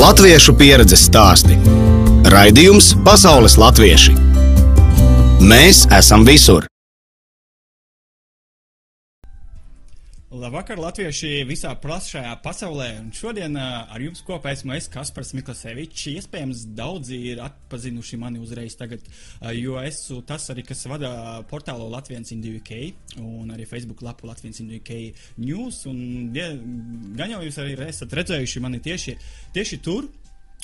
Latviešu pieredzes stāsti. Raidījums Pasaules latvieši. Mēs esam visur! Labvakar, latvieši visā plašajā pasaulē. Un šodien uh, ar jums kopā esmu es, Kaspars Miklasevičs. Iespējams, daudzi ir atpazinuši mani uzreiz tagad, uh, jo esmu tas arī, kas vada portālu Latvijas Indiju UK un arī Facebook lapu Latvijas Indiju UK News. Un, ja, gan jau jūs arī esat redzējuši mani tieši, tieši tur.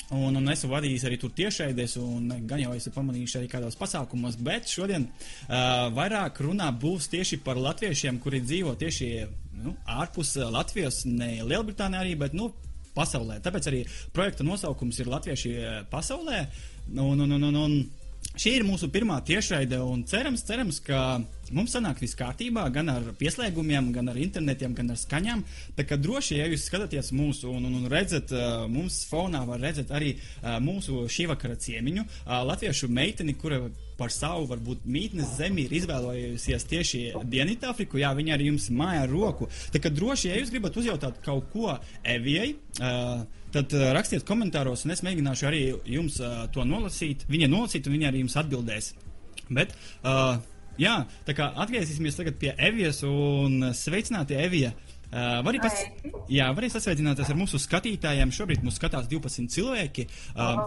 Un, un esmu vadījis arī tur tiešraides, un gan jau esmu pamanījis arī kādos pasākumos, bet šodien uh, vairāk runā būs tieši par latviešiem, kuri dzīvo tieši nu, ārpus Latvijas, ne Lielbritānijā arī, bet nu, pasaulē. Tāpēc arī projekta nosaukums ir Latvieši pasaulē. Un, un, un, un, un šī ir mūsu pirmā tiešraide, un cerams, cerams, ka mums sanāk viss kārtībā, gan ar pieslēgumiem, gan ar internetiem, gan ar skaņām. Tā kā droši, ja jūs skatāties mūsu un, un, un redzat, mums fonā var redzēt arī mūsu šī vakara ciemiņu, latviešu meiteni, kura par savu varbūt mītnes zemi ir izvēlējusies tieši Dienvidāfriku. Jā, viņa arī jums māja ar roku. Tā kā droši, ja jūs gribat uzjautāt kaut ko Evijai, uh, tad uh, rakstiet komentāros, un es mēģināšu arī jums uh, to nolasīt. Viņa nolasīt, un viņa arī jums atbildēs. Bet, uh, jā, tā kā atgriezīsimies tagad pie Evijas un sveicināti Evija. Uh, var arī, pas, arī sasveicināties ar mūsu skatītājiem. Šobrīd mūs skatās 12 cilvēki. Uh,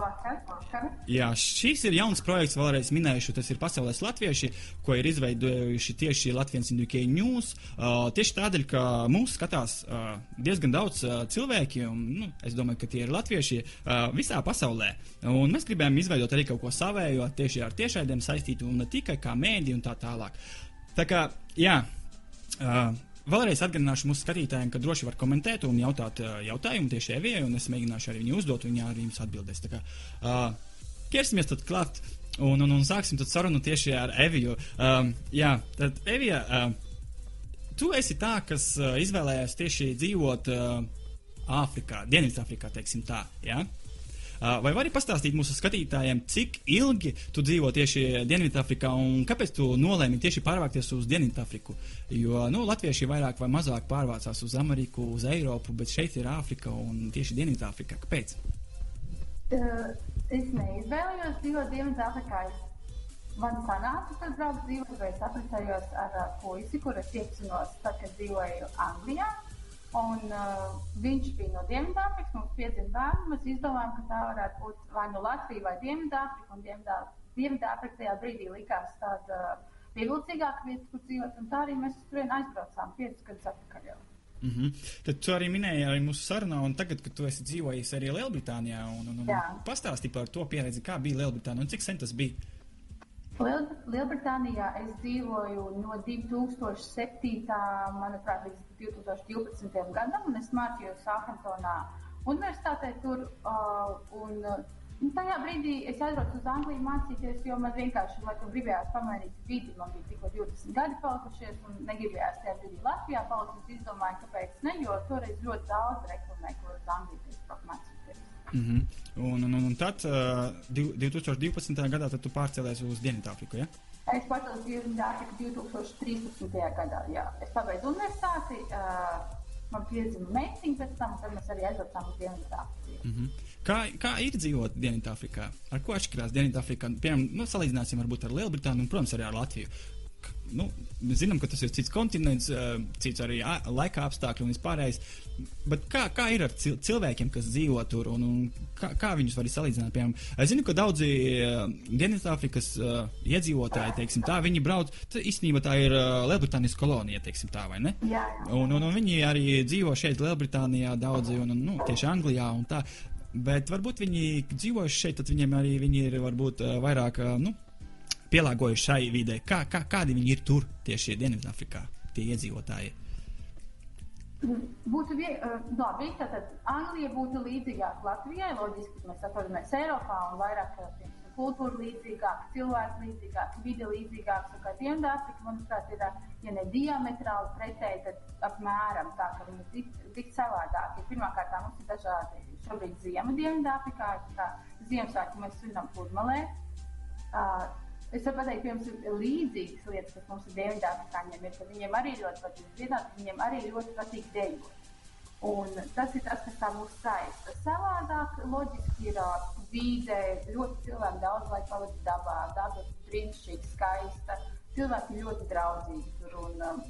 jā, šis ir jauns projekts, vēlreiz minējuši, tas ir Pasaules latvieši, ko ir izveidojuši tieši Latvijas Indukē News. Uh, tieši tādēļ, ka mūs skatās uh, diezgan daudz uh, cilvēki, un nu, es domāju, ka tie ir latvieši uh, visā pasaulē. Un mēs gribējām izveidot arī kaut ko savējo tieši ar tiešraidēm saistītu, un ne tikai kā mēdī un tā tālāk. Tā kā, jā. Uh, Vēlreiz atgādināšu mūsu skatītājiem, ka droši var komentēt un jautāt uh, jautājumu tieši Evijai, un es mēģināšu arī viņu uzdot, viņa arī jums atbildēs. Tā kā uh, ķersimies tad klāt un, un, un sāksim sarunu tieši ar Eviju. Um, jā, tad Evija, uh, tu esi tā, kas uh, izvēlējās tieši dzīvot uh, Āfrikā, Dienvidāfrikā, teiksim tā? Ja? Vai vari pastāstīt mūsu skatītājiem, cik ilgi tu dzīvo tieši Dienvidāfrikā un kāpēc tu nolēmi tieši pārvākties uz Dienvidāfriku? Jo nu, latvieši vairāk vai mazāk pārvācās uz Ameriku, uz Eiropu, bet šeit ir Āfrika un tieši Dienvidāfrika. Kāpēc? Es neizvēlējos dzīvot Dienvidāfrikā. Man sanāca, ka braucu dzīvot, vai es apprecējos ar puisi, kur es iepazinos tad, kad dzīvoju Anglijā. Un, uh, viņš bija no Dienvidāfrikas, mums piedzima bērni. Mēs izdomājām, ka tā varētu būt vai nu Latvijas vai Dienvidāfrika. Dienvidāfrika tajā brīdī likās tāda uh, pievilcīgāka vieta, kur dzīvot. Tā arī mēs turien aizbraucām piecus gadus atpakaļ. Jau. Mm -hmm. Tad tu arī minēji arī mūsu sarunā, un tagad, kad tu esi dzīvojis arī Lielbritānijā, un, un, un pastāstīji par to pieredzi, kā bija Lielbritānija un cik sen tas bija. Liel, Lielbritānijā es dzīvoju no 2007. manuprāt, līdz 2012. gadam, un es mācījos Sāfentonā universitātē tur. Uh, un, Nu, tajā brīdī es aizbraucu uz Angliju mācīties, jo man vienkārši laikam, gribējās pamainīt vidi. Man bija tikko 20 gadi palikušies, un negribējās tajā brīdī Latvijā palikt. Es izdomāju, kāpēc ne, jo toreiz ļoti daudz reklamē, ko uz Angliju mācīties. Mm -hmm. un, un, un tad, uh, 2012. gadā, tad tu pārcēlies uz Dienvidāfriku. Ja? Es pārcēlos Dienvidāfriku 2013. gadā. Jā. Es pabeidzu universitāti, uh, man piedzima meitiņa pēc tam, mēs arī aizbraucām uz Dienvidāfriku. Mm -hmm. Kā, kā ir dzīvot Dienvidāfrikā? Ar ko atšķirās Dienvidāfrikā? Piemēram, nu, salīdzināsim varbūt ar Lielbritāniju un, protams, arī ar Latviju nu, mēs zinām, ka tas ir cits kontinents, cits arī laika apstākļi un vispārējais. Bet kā, kā ir ar cilvēkiem, kas dzīvo tur, un, un kā, kā viņus var salīdzināt? Piemēram, es zinu, ka daudzi uh, Dienvidāfrikas uh, iedzīvotāji, teiksim, tā, viņi brauc, tā, īstenībā tā ir Lielbritānijas kolonija, teiksim, tā, vai ne? Jā. Un, un, un viņi arī dzīvo šeit, Lielbritānijā, daudzi, un, un nu, tieši Anglijā un tā. Bet varbūt viņi dzīvojuši šeit, tad viņiem arī viņi ir varbūt vairāk, nu, pielāgojuši šai vidē? Kā, kā, kādi viņi ir tur tieši Dienvidāfrikā, tie iedzīvotāji? Būtu vie, uh, labi, tātad Anglija būtu līdzīgāka Latvijai. Loģiski, mēs atrodamies Eiropā un vairāk piemēram, kultūra līdzīgāka, cilvēks līdzīgāks, vide līdzīgāks. Kā Dienvidāfrika, manuprāt, ir, ja ne diametrāli pretēji, tad apmēram tā, ka viņi ir tik, tik savādāki. Pirmkārt, mums ir dažādi šobrīd ziema Dienvidāfrikā, kā Ziemassvētku mēs svinam pludmalē. Uh, Es varu pateikt, ka jums ir līdzīgas lietas, kas mums ir Dienvidāfrikāņiem, ir, ka viņiem arī ļoti patīk dziedāt, viņiem arī ļoti patīk dejot. Un tas ir tas, kas tā mūs saista. Savādāk, loģiski ir vide, ļoti cilvēki daudz laika pavadīja dabā, daba ir brīnišķīga, skaista. Cilvēki ļoti draudzīgi tur. Un, um,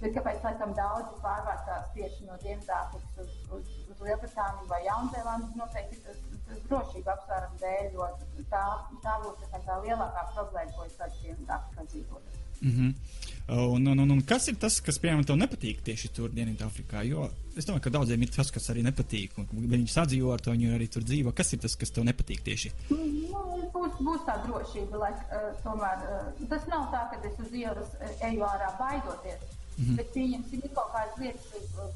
bet kāpēc laikam daudzi pārvācās tieši no Dienvidāfrikas uz, uz, uz Lielbritāniju vai Jaunzēlandi? Noteikti tas, tas drošība apsvērumu dēļ, jo tā, tā būs tā, tā lielākā problēma, ko es redzu Dienvidāfrikā dzīvot. Mm -hmm. un, un, un, un kas ir tas, kas, piemēram, tev nepatīk tieši tur, Dienvidāfrikā? Jo es domāju, ka daudziem ir tas, kas arī nepatīk. Viņi sadzīvo ar to, viņi arī tur dzīvo. Kas ir tas, kas tev nepatīk tieši? Nu, būs, būs tā drošība, lai uh, tomēr uh, tas nav tā, ka es uz ielas uh, eju ārā baidoties. Mm -hmm. Bet pieņemsim, ir kaut kādas lietas,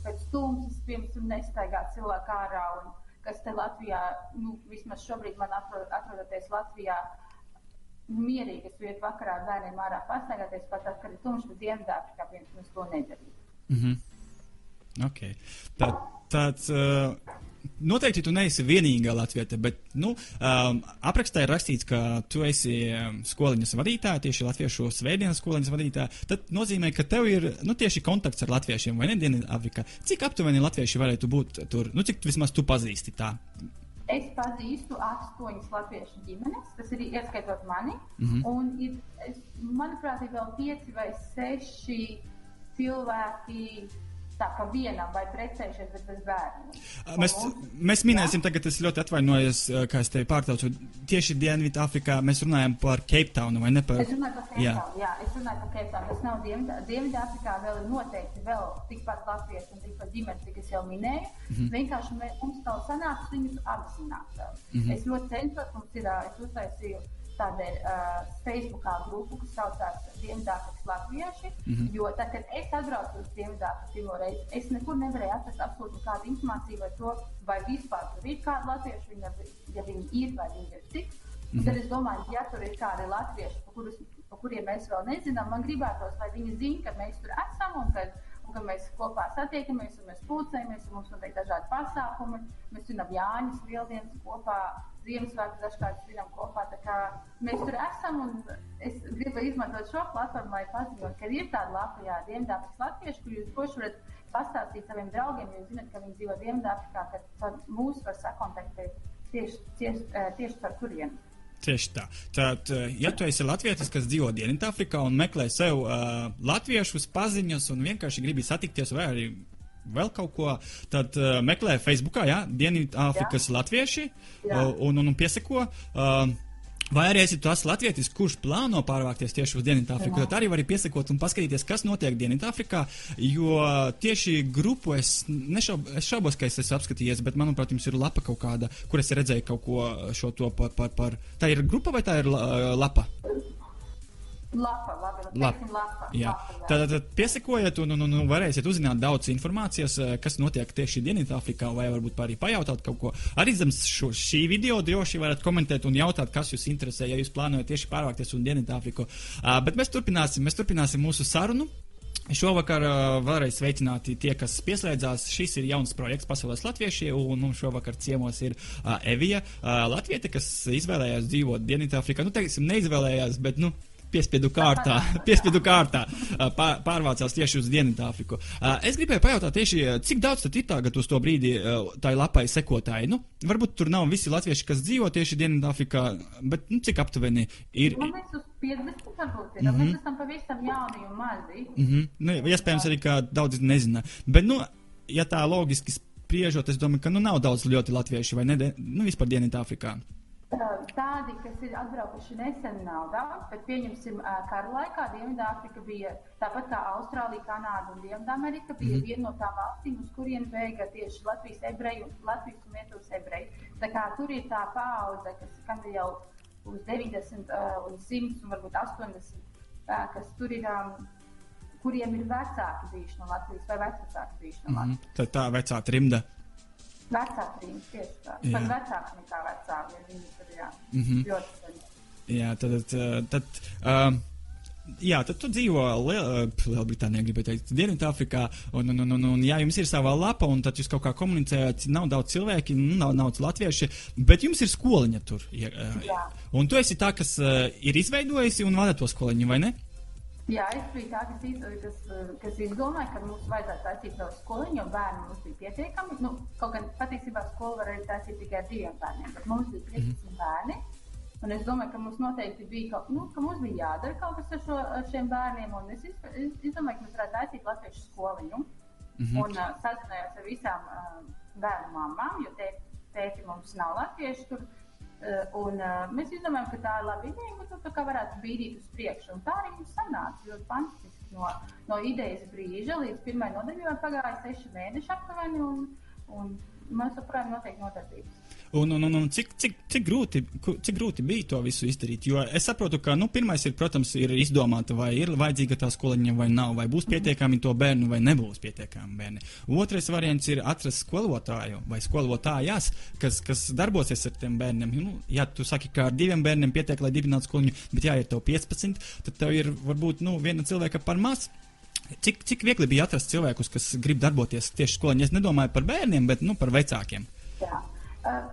pēc stundas, piemēram, nestaigā cilvēku ārā. Un, kas te Latvijā, nu, vismaz šobrīd man atrod, atrodoties Latvijā, mierīgi es vietu vakarā ar bērniem ārā pastaigāties, pat tad, kad ir tumšs, bet Dienvidāfrikā piemēram to nedarīt. Mm -hmm. Okay. Tā, tāds, uh, noteikti tu neesi vienīgā latvieta, bet nu, um, aprakstā ir rakstīts, ka tu esi um, skoliņas vadītāja, tieši latviešu svētdienas skoliņas vadītāja. Tad nozīmē, ka tev ir nu, tieši kontakts ar latviešiem, vai ne Dienvidāfrikā. Cik aptuveni latvieši varētu būt tur? Nu, cik vismaz tu pazīsti tā? Es pazīstu astoņas latviešu ģimenes, tas ir ieskaitot mani. Mm -hmm. Un ir, es, manuprāt, ir vēl pieci vai seši cilvēki, tā kā vienam vai precējušies, bet bez bērniem. Mēs, mēs minēsim, tagad es ļoti atvainojos, kā es tevi pārtraucu. Tieši Dienvidāfrikā mēs runājam par Cape Town, vai ne? Par... Es runāju par Cape jā. Town, jā, es runāju par Cape Town. Tas nav Dienvidāfrikā, vēl ir noteikti vēl tikpat latvieši un tikpat ģimenes, cik es jau minēju. Mm -hmm. Vienkārši mē, mums nav sanācis viņus apzināt. Mm -hmm. Es ļoti cenšos, mums ir, es uztaisīju tādēļ uh, Facebookā grupu, kas saucās Dienvidāfrikas Latvieši. Mm -hmm. Jo tad, kad es atbraucu uz Dienvidāfriku pirmo reizi, es nekur nevarēju atrast absolūti nekādu informāciju par to, vai vispār tur ir kādi latvieši, viņa, ja viņi ir vai viņi ir cik. Mm -hmm. Tad es domāju, ja tur ir kādi latvieši, par, kurus, par kuriem mēs vēl nezinām, man gribētos, lai viņi zinātu, ka mēs tur esam un ka, un ka mēs kopā satiekamies un mēs pulcējamies, un mums notiek dažādi pasākumi. Mēs svinam Jāņus, Lieldienas kopā Ziemassvētku dažkārt svinam kopā. Mēs tur esam un es gribu izmantot šo platformu, lai paziņotu, ka ir tāda Latvijā, Dienvidāfrikas latvieši, kur jūs droši varat pastāstīt saviem draugiem, jo zinat, ka viņi dzīvo Dienvidāfrikā, ka mūs var sakontaktēt tieši, tieši, eh, tieši par turieni. Tieši tā. Tad, eh, ja tu esi latvietis, kas dzīvo Dienvidāfrikā un meklē sev uh, latviešus, paziņas un vienkārši gribi satikties, vai arī vēl kaut ko, tad uh, meklē Facebookā, jā, Dienvidāfrikas latvieši jā. un, un, un piesako. Uh, Vai arī esi tas latvietis, kurš plāno pārvākties tieši uz Dienvidāfriku, tad arī vari piesakot un paskatīties, kas notiek Dienvidāfrikā. Jo tieši grupu es, nešaub, es šaubos, ka es esmu apskatījies, bet manuprāt, jums ir lapa kaut kāda, kur es redzēju kaut ko šo to par. par, par. Tā ir grupa vai tā ir lapa? Lapa, labi, nu, lapa. Lapa, jā. Lapa. Tad, tad piesakojiet un, un, un, varēsiet uzzināt daudz informācijas, eh, kas notiek tieši Dienvidāfrikā, vai varbūt arī pajautāt kaut ko. Arī zem šo, šī video droši varat komentēt un jautāt, kas jūs interesē, ja jūs plānojat tieši pārvākties uz Dienvidāfriku. Uh, bet mēs turpināsim, mēs turpināsim mūsu sarunu. Šovakar uh, vēlreiz sveicināti tie, kas pieslēdzās. Šis ir jauns projekts Pasaules Latvieši, un mums šovakar ciemos ir uh, Evija, uh, Latvieta, kas izvēlējās dzīvot Dienvidāfrikā. Nu, teiksim, neizvēlējās, bet, nu, piespiedu kārtā, piespiedu kārtā pārvācās tieši uz Dienvidāfriku. Es gribēju pajautāt tieši, cik daudz tad ir tagad uz to brīdi tai lapai sekotāji? Nu, varbūt tur nav visi latvieši, kas dzīvo tieši Dienvidāfrikā, bet nu, cik aptuveni ir? Man liekas, uz 50 varbūt ir. Mm -hmm. Mēs esam pavisam jauni un mazi. Mm -hmm. nu, iespējams arī, ka daudz nezina. Bet, nu, ja tā logiski spriežot, es domāju, ka nu nav daudz ļoti latviešu vai ne, nu, vispār Dienvidāfrikā. Tādi, kas ir atbraukuši nesen, nav daudz, bet pieņemsim, kara laikā Dienvidāfrika bija tāpat kā Austrālija, Kanāda un Dienvidamerika bija mm. viena no tām valstīm, uz kurien bēga tieši Latvijas ebreju, Latvijas un Lietuvas ebreji. Tā kā tur ir tā paudze, kas kam ir jau uz 90, uz 100 un varbūt 80, kas tur ir. Kuriem ir vecāki bijuši no Latvijas vai vecāki bijuši no mhm. Latvijas? Mm -hmm. Tad tā vecā trimda. Vecāki viņi tieši tā. Pat vecāki nekā vecāki, ja viņi tur jā, mm -hmm. ļoti sen. Jā, tad, tad, tad um, Jā, tad tu dzīvo Liel, Lielbritānijā, gribētu teikt, Dienvidāfrikā. Un, un, un, un, un, jā, jums ir sava lapa, un tad jūs kaut kā komunicējat. Nav daudz cilvēki, nu, nav daudz latvieši, bet jums ir skoliņa tur. Ja, jā. Un tu esi tā, kas uh, ir izveidojusi un vada to skoliņu, vai ne? Jā, es biju tā, kas, iz, kas, kas izdomāja, ka mums vajadzētu taisīt savu skoliņu, jo bērni mums bija pietiekami. Nu, kaut gan patiesībā skolu varēja taisīt tikai diviem bērniem, bet mums bija 15 mm bērni. Un es domāju, ka mums noteikti bija kaut, nu, ka mums bija jādara kaut kas ar, šo, ar šiem bērniem. Un es, iz, es izdomāju, ka mēs varētu taisīt latviešu skoliņu. Mm -hmm. Un uh, sazinājos ar visām uh, bērnu mamām, jo tēti mums nav latvieši. Tur, Uh, un, uh, mēs izdomājām, ka tā ir laba ideja, ka tā kā varētu bīdīt uz priekšu. Un tā arī mums sanāca ļoti fantastiski. No, no idejas brīža līdz pirmajai nodaļai pagāja seši mēneši aptuveni, un, un mēs joprojām notiek nodarbības. Un, un, un, un cik, cik, cik, grūti, cik grūti bija to visu izdarīt? Jo es saprotu, ka nu, pirmais ir, protams, ir izdomāt, vai ir vajadzīga tā skoliņa vai nav, vai būs pietiekami to bērnu vai nebūs pietiekami bērni. Otrais variants ir atrast skolotāju vai skolotājās, kas, kas darbosies ar tiem bērniem. Nu, ja tu saki, ka ar diviem bērniem pietiek, lai dibinātu skoliņu, bet jā, ir tev 15, tad tev ir varbūt nu, viena cilvēka par maz. Cik, cik viegli bija atrast cilvēkus, kas grib darboties tieši skolā? Es nedomāju par bērniem, bet nu, par vecākiem. Jā. Uh,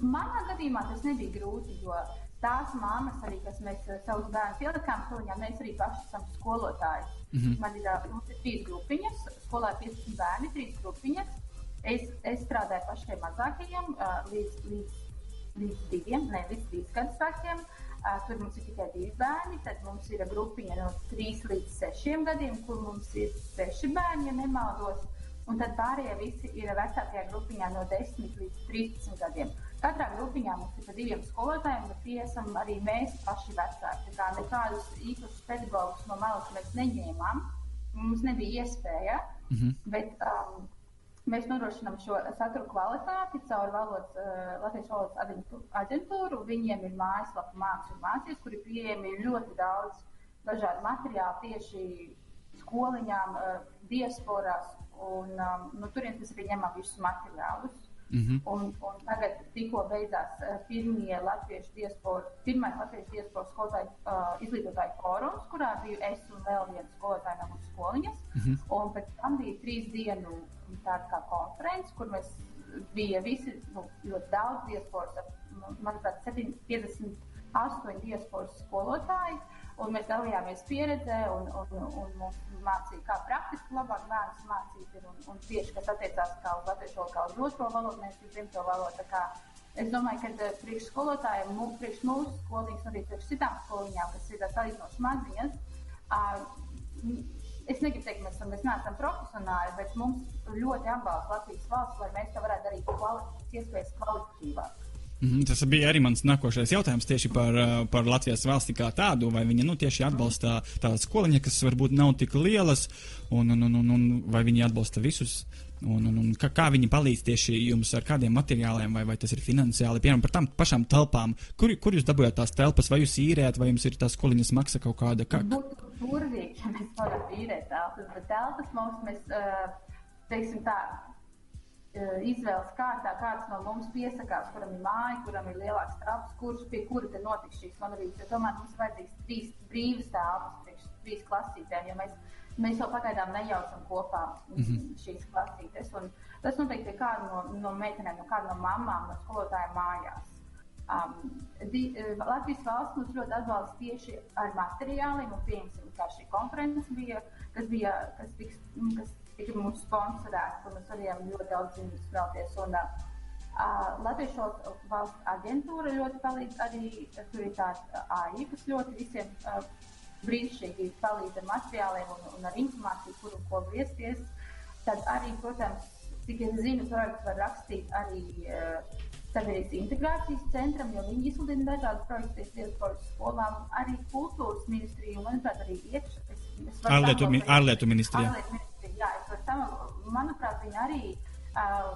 manā gadījumā tas nebija grūti, jo tās māmas, arī, kas mēs savus bērnus ielikām skolā, mēs arī paši esam skolotāji. Mm -hmm. Man ir, mums ir trīs grupiņas, skolā 15 bērni, trīs grupiņas. Es, es strādāju pašiem mazākajiem līdz, līdz, līdz diviem, ne līdz trīs gadus vekiem. Uh, tur mums ir tikai divi bērni, tad mums ir grupiņa no 3 līdz 6 gadiem, kur mums ir 6 bērni, ja nemaldos. Un tad pārējie visi ir vecākajā grupiņā no 10 līdz 13 gadiem. Katrā grupiņā mums ir pa diviem skolotājiem, bet tie esam arī mēs paši vecāki. Tā kā nekādus īpašus pedagogus no malas mēs neņēmām. Mums nebija iespēja, mm -hmm. bet um, mēs nodrošinām šo saturu kvalitāti caur valodas, uh, Latvijas valodas aģentūru. Viņiem ir mājaslapa mākslas un mācības, kur ir pieejami ļoti daudz dažādu materiālu tieši skoliņām, uh, diasporās Un, um, no turienes mēs arī ņemam visus materiālus. Mm -hmm. un, un tagad tikko beidzās uh, pirmie latviešu diasporas, pirmais latviešu diasporas skolotāju uh, izglītotāju fórums, kurā biju es un vēl viena skolotāja no mūsu skoliņas. Mm -hmm. Un pēc tam bija trīs dienu tāda kā konferences, kur mēs bija visi nu, ļoti daudz diasporas, manuprāt, 58 diasporas skolotāji. Un mēs dalījāmies pieredzē un, un, un mums mācīja, kā praktiski labāk bērnus mācīt. Un, un tieši, kas attiecās kā uz latviešu valodu, kā uz otro valodu, mēs dzimto valodu. Es domāju, ka eh, priekš skolotājiem, mū, priekš mūsu skolīņas, arī priekš citām skoliņām, kas ir salīdzinoši maziņas, es negribu teikt, mēs, mēs neesam profesionāli, bet mums ļoti atbalsta Latvijas valsts, lai mēs to varētu darīt kvali, iespējas kvalitatīvāk. Mhm, tas bija arī mans nākošais jautājums tieši par, eh, par Latvijas valsti kā tādu, vai viņi nu, tieši atbalsta tādas skoliņas, kas varbūt nav tik lielas, un, un, un, un, un vai viņi atbalsta visus, un, un, un kā, kā viņi palīdz tieši jums ar kādiem materiāliem, vai, vai tas ir finansiāli, piemēram, par tām pašām telpām. Kur, kur jūs dabūjāt tās telpas, vai jūs īrējat, vai jums ir tās skoliņas maksa kaut kāda? Kā... Burvīgi, ja mēs varētu īrēt telpas, bet telpas mums, mēs, teiksim tā, Eh, izvēles kārtā kāds no mums piesakās, kuram ir māja, kuram ir lielāks telpas, kurš pie kura te notiks šīs monolītas. Tomēr mums vajadzīgs trīs brīvas telpas priekš trīs klasītēm, jo mēs, mēs jau pagaidām nejaucam kopā mm -hmm. šīs klasītes. Un tas noteikti ir kāda no, no meitenēm, no kāda no mamām, no skolotājiem mājās. Um, di, uh, Latvijas valsts mums ļoti atbalsta tieši ar materiāliem, pieņemsim, kā šī konferences bija, kas bija, kas tiks, kas tika mums sponsorēts, un mēs varējām ļoti daudz zīmes spēlēties. Un, uh, Latvijas valsts aģentūra ļoti palīdz arī, tur ir tāda AI, kas ļoti visiem uh, brīnišķīgi palīdz ar materiāliem un, un ar informāciju, kuru ko griezties. Tad arī, protams, cik es zinu, projekts var rakstīt arī uh, sabiedrības integrācijas centram, jo viņi izsludina dažādas projektus, diasporas skolām, arī kultūras ministriju, un, manuprāt, arī iekšā. Ārlietu, ministrijā. Ārlietu ministrijā jā, es par tam, manuprāt, viņi arī uh,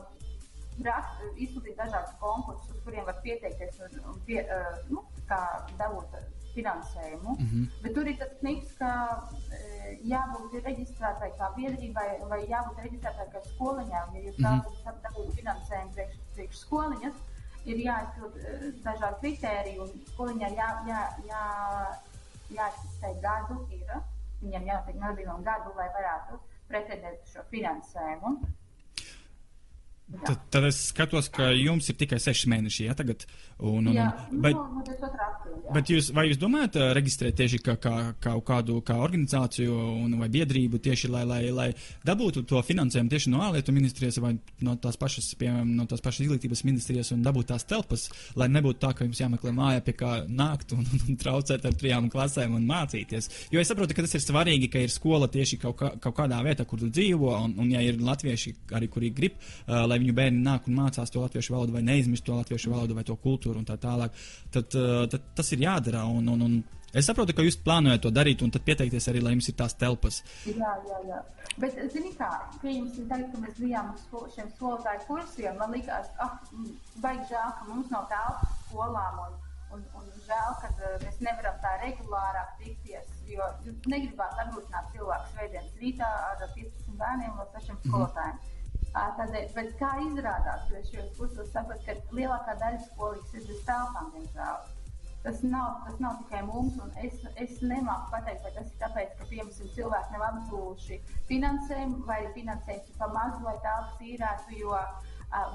rast, izsūtīja dažādus konkursus, uz kuriem var pieteikties un, un pie, uh, nu, kā dabūt finansējumu. Mm -hmm. Bet tur ir tas knips, ka uh, jābūt reģistrētai kā biedrībai vai jābūt reģistrētai kā skoliņām. Ja jūs mm -hmm. dabūt finansējumu priekš, priekš skoliņas, ir jāizpild uh, dažādi kriteriji un skoliņā jā, jā, jā, jāizpildē gadu ir. Viņam jātiek nodarbinām gadu, lai varētu pretendēt šo finansējumu. Tad, tad es skatos, ka jums ir tikai seši mēneši, ja tagad. Un, un, jā, bet, nu, nu. Bet jūs, vai jūs domājat uh, reģistrēt tieši kā, kā, kā kādu kā organizāciju un, vai biedrību tieši, lai, lai, lai dabūtu to finansējumu tieši no ārlietu ministrijas vai no tās pašas, piemēram, no tās pašas izglītības ministrijas un dabūt tās telpas, lai nebūtu tā, ka jums jāmeklē māja, pie kā nākt un, un, un traucēt ar trijām klasēm un mācīties. Jo es saprotu, ka tas ir svarīgi, ka ir skola tieši kaut, kā, kaut kādā vietā, kur tu dzīvo, un, un ja ir latvieši arī, kuri grib, uh, lai viņu bērni nāk un mācās to latviešu valodu vai neizmirst to latviešu valodu vai to kultūru un tā tālāk, tad, uh, tad tas ir jādara. Un, un, un es saprotu, ka jūs plānojat to darīt un tad pieteikties arī, lai jums ir tās telpas. Jā, jā, jā. Bet, zini kā, pieņemsim tagad, ka mēs bijām uz sko šiem skolotāju kursiem, man likās, ah, baigi žēl, ka mums nav telpas skolām un, un, un žēl, ka uh, mēs nevaram tā regulārāk tikties, jo negribētu atgūtināt cilvēku svētdienas rītā ar 15 bērniem vai 6 skolotājiem. Mm. Tādēļ, bet kā izrādās, jo šajos kursos sapratu, ka lielākā daļa skolīs ir bez telpām, diemžēl. Tas nav, tas nav tikai mums, un es, es nemāku pateikt, vai tas ir tāpēc, ka, piemēram, cilvēki nav apgūluši finansējumu, vai finansējums ir pa maz, lai telpas īrētu, jo,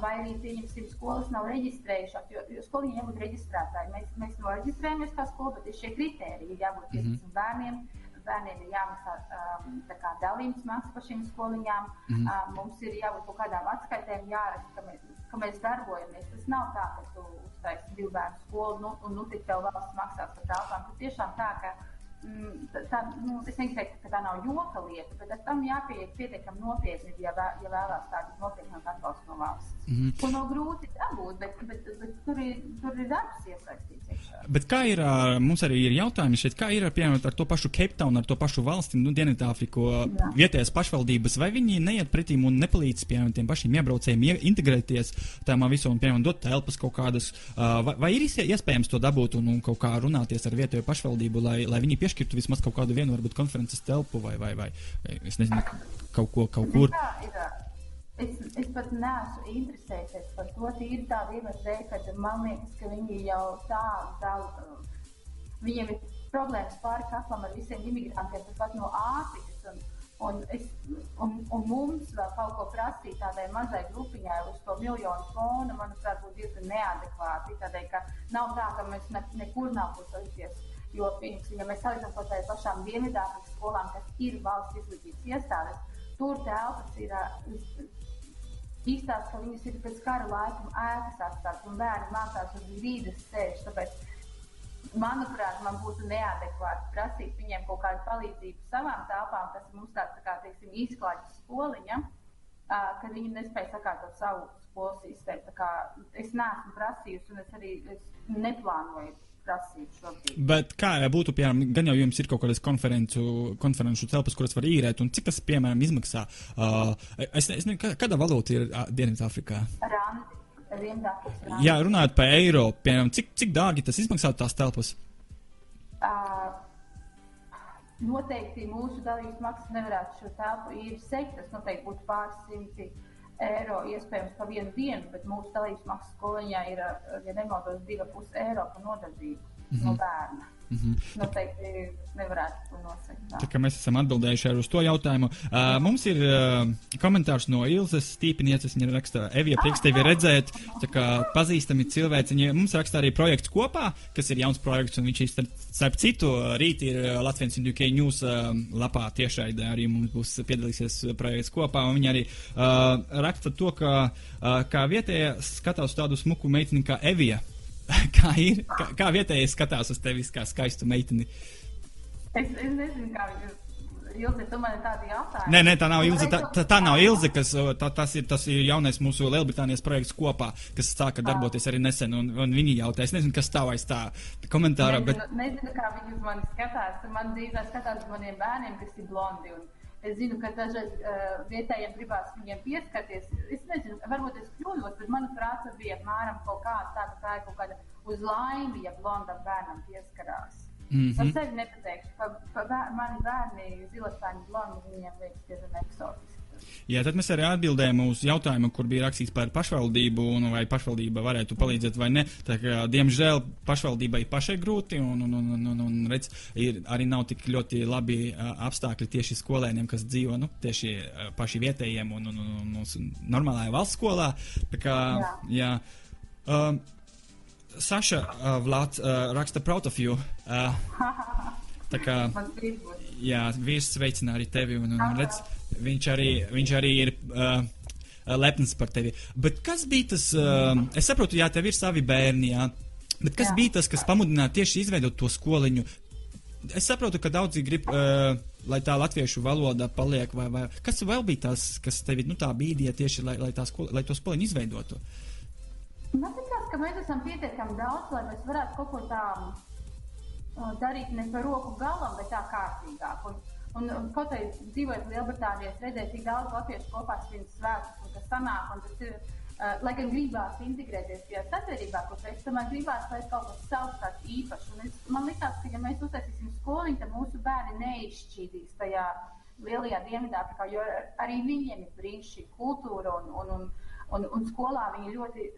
vai arī, pieņemsim, skolas nav reģistrējušās, jo, jo skolai jābūt reģistrētāji. Mēs, mēs noreģistrējamies kā skola, bet ir šie kriteriji, jābūt 15 mm -hmm. bērniem bērniem ir jāmaksā um, dalījums maksas par šīm skoliņām. Mm -hmm. uh, mums ir jābūt kaut kādām atskaitēm, jāraksta, ka mēs, ka mēs darbojamies. Tas nav tā, ka tu uztaisīsi divu bērnu skolu nu, un nu tik tev valsts maksās par telpām. Tas tiešām tā, ka tā, nu, es negribu ka tā nav joka lieta, bet tam jāpieiet pietiekami nopietni, ja, vē, ja vēlās tādu nopietnu atbalstu no valsts. Mm -hmm. Ko nav grūti dabūt, bet, bet, bet tur, ir, tur ir darbs iesaistīts. Bet kā ir, mums arī ir jautājumi šeit, kā ir piemēram ar to pašu Cape Town, ar to pašu valsti, nu, Dienvidāfriku, vietējās pašvaldības, vai viņi neiet pretīm un nepalīdz, piemēram, tiem pašiem iebraucējiem integrēties tajā visā un, piemēram, dot telpas kaut kādas, vai, vai ir iespējams to dabūt un, un kaut kā runāties ar vietējo pašvaldību, lai, lai viņi piešķirtu piešķirtu vismaz kaut kādu vienu, varbūt konferences telpu vai, vai, vai, es nezinu, kaut ko, kaut kur. Tā ir. Es, es pat neesmu interesējies par to tīri tādu iemeslu dēļ, ka man liekas, ka viņi jau tādu, tādu, viņiem ir problēmas pāri kaklam ar visiem imigrantiem, pat no Āfrikas. Un, un, es, un, un mums vēl kaut ko prasīt tādai mazai grupiņai uz to miljonu fona, manuprāt, būtu diezgan neadekvāti. Tādēļ, ka nav tā, ka mēs ne, nekur nav pusēties Jo, piemēram, ja mēs salīdzinām ar tādām pašām Dienvidāfrikas skolām, kas ir valsts izglītības iestādes, tur telpas ir īstās, ka viņas ir pēc kara laikam ēkas atstātas un bērni mācās uz vīdes sēž. Tāpēc, manuprāt, man būtu neadekvāti prasīt viņiem kaut kādu palīdzību savām telpām, kas mums tāds tā kā, teiksim, izklājas skoliņa, ka viņi nespēja sakārtot savu skolu sistēmu. Es neesmu prasījusi un es arī es neplānoju prasīt šobrīd. Bet kā būtu, piemēram, gan jau jums ir kaut kādas konferenču, konferenču telpas, kuras var īrēt, un cik tas, piemēram, izmaksā? Uh, es nezinu, kāda valūta ir uh, Dienvidāfrikā? Jā, runājot par eiro, piemēram, cik, cik dārgi tas izmaksā tās telpas? Uh, noteikti mūsu dalības maksas nevarētu šo telpu īri sekt, tas noteikti būtu pāris simti eiro iespējams pa vienu dienu, bet mūsu dalības maksas skoliņā ir, ja nemaldos, 2,5 eiro par nodarbību mm -hmm. no bērna. Mm -hmm. Noteikti nevarētu to nosakt. Tā. kā mēs esam atbildējuši arī uz to jautājumu. Uh, mums ir uh, komentārs no Ilzas Stīpinieces. Viņa raksta, Evija, prieks tevi redzēt. Tā kā pazīstami cilvēci. Viņa mums raksta arī projekts kopā, kas ir jauns projekts, un viņš ir starp citu rīt ir Latvijas UK News uh, lapā tiešraidē arī mums būs piedalīsies projekts kopā, un viņa arī uh, raksta to, ka uh, kā vietējā skatās tādu smuku meiteni kā Evija. kā ir? Kā, kā vietējais skatās uz tevi kā skaistu meiteni? Es, es nezinu, kā viņa. Ilze, tu man tādi jautājumi. Nē, nē, tā nav Ilze. Tā, tā, tā nav Ilze, kas tā, tas, ir, tas ir jaunais mūsu Lielbritānijas projekts kopā, kas sāka darboties arī nesen. Un, un viņi jautā, es nezinu, kas stāv aiz tā komentāra. Nezinu, bet... nezinu kā viņi uz mani skatās. Man dzīvē skatās uz maniem bērniem, kas ir blondi. Un... Es zinu, ka dažreiz uh, vietējiem gribās viņiem pieskarties. Es nezinu, varbūt es kļūdos, bet manuprāt, tas bija apmēram kaut kāda tā, ka tā ir kaut kāda uz laimi, ja blondam bērnam pieskarās. Mm -hmm. Par sevi nepateikšu, ka mani bērni zilastaini blondi viņiem liekas diezgan eksotiski. Jā, tad mēs arī atbildējām uz jautājumu, kur bija rakstīts par pašvaldību, un vai pašvaldība varētu palīdzēt vai kā, diemžēl, pašvaldībai pašai grūti, un, un, un, un, un redz, ir, arī nav tik ļoti labi uh, apstākļi tieši skolēniem, kas dzīvo nu, tieši uh, paši vietējiem un, un, un, un normālajā valsts skolā. Tā kā, jā. jā uh, Saša uh, Vlads uh, raksta proud of you. Uh, tā kā, jā, vīrs sveicina arī tevi, un, un redz, viņš arī, viņš arī ir uh, lepns par tevi. Bet kas bija tas, uh, es saprotu, jā, tev ir savi bērni, jā, bet kas Jā. bija tas, kas pamudināja tieši izveidot to skoliņu? Es saprotu, ka daudzi grib, uh, lai tā latviešu valoda paliek, vai, vai kas vēl bija tas, kas tevi, nu, tā bīdīja tieši, lai, lai, tā skol, lai to skoliņu izveidotu? Man liekas, ka mēs esam pietiekami daudz, lai mēs varētu kaut ko tādu uh, darīt ne par roku galam, bet tā kārtīgāk. Un, un, un kaut arī dzīvojot Lielbritānijā, es redzēju, cik daudz latviešu kopā svin svētkus, un tas sanāk, un tas ir, uh, lai gan gribās integrēties tajā sabiedrībā, ko es tomēr gribās, lai kaut kas savs tāds īpašs. Un es, man liekas, ka ja mēs uztaisīsim skoliņu, tad mūsu bērni neizšķīdīs tajā lielajā Dienvidāfrikā, jo arī viņiem ir brīnišķīga kultūra un, un, un, un, un skolā viņi ļoti.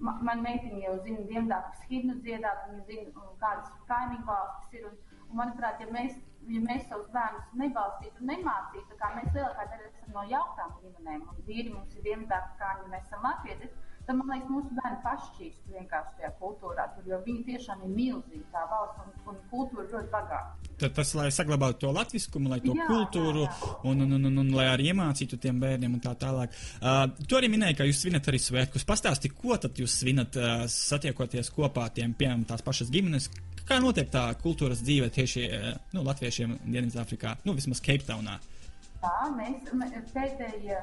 Ma- Man meitiņa jau zina Dienvidāfrikas himnu dziedāt, viņa zina, kādas kaimiņu valstis ir. Un manuprāt, ja mēs, ja mēs savus bērnus nebalstītu un nemācītu, kā mēs lielākā daļa esam no jauktām ģimenēm, un vīri mums ir Dienvidāfrikāņi, un mēs esam latvieši, tad man liekas, mūsu bērni pašķīst vienkārši tajā kultūrā, tur, jo viņi tiešām ir milzīgi tā valsts un, un kultūra ļoti bagāta. Tad tas, lai saglabātu to latviskumu, lai to Jā, kultūru, jā, jā. Un, un, un, un, un lai arī iemācītu tiem bērniem un tā tālāk. Uh, tu arī minēji, ka jūs svinat arī svētkus. Pastāsti, ko tad jūs svinat, uh, satiekoties kopā tiem, piemēram, tās pašas ģimenes. Kā notiek tā kultūras dzīve tieši uh, nu, latviešiem Dienvidāfrikā, nu vismaz Cape Townā? Tā, mēs m- pēdējie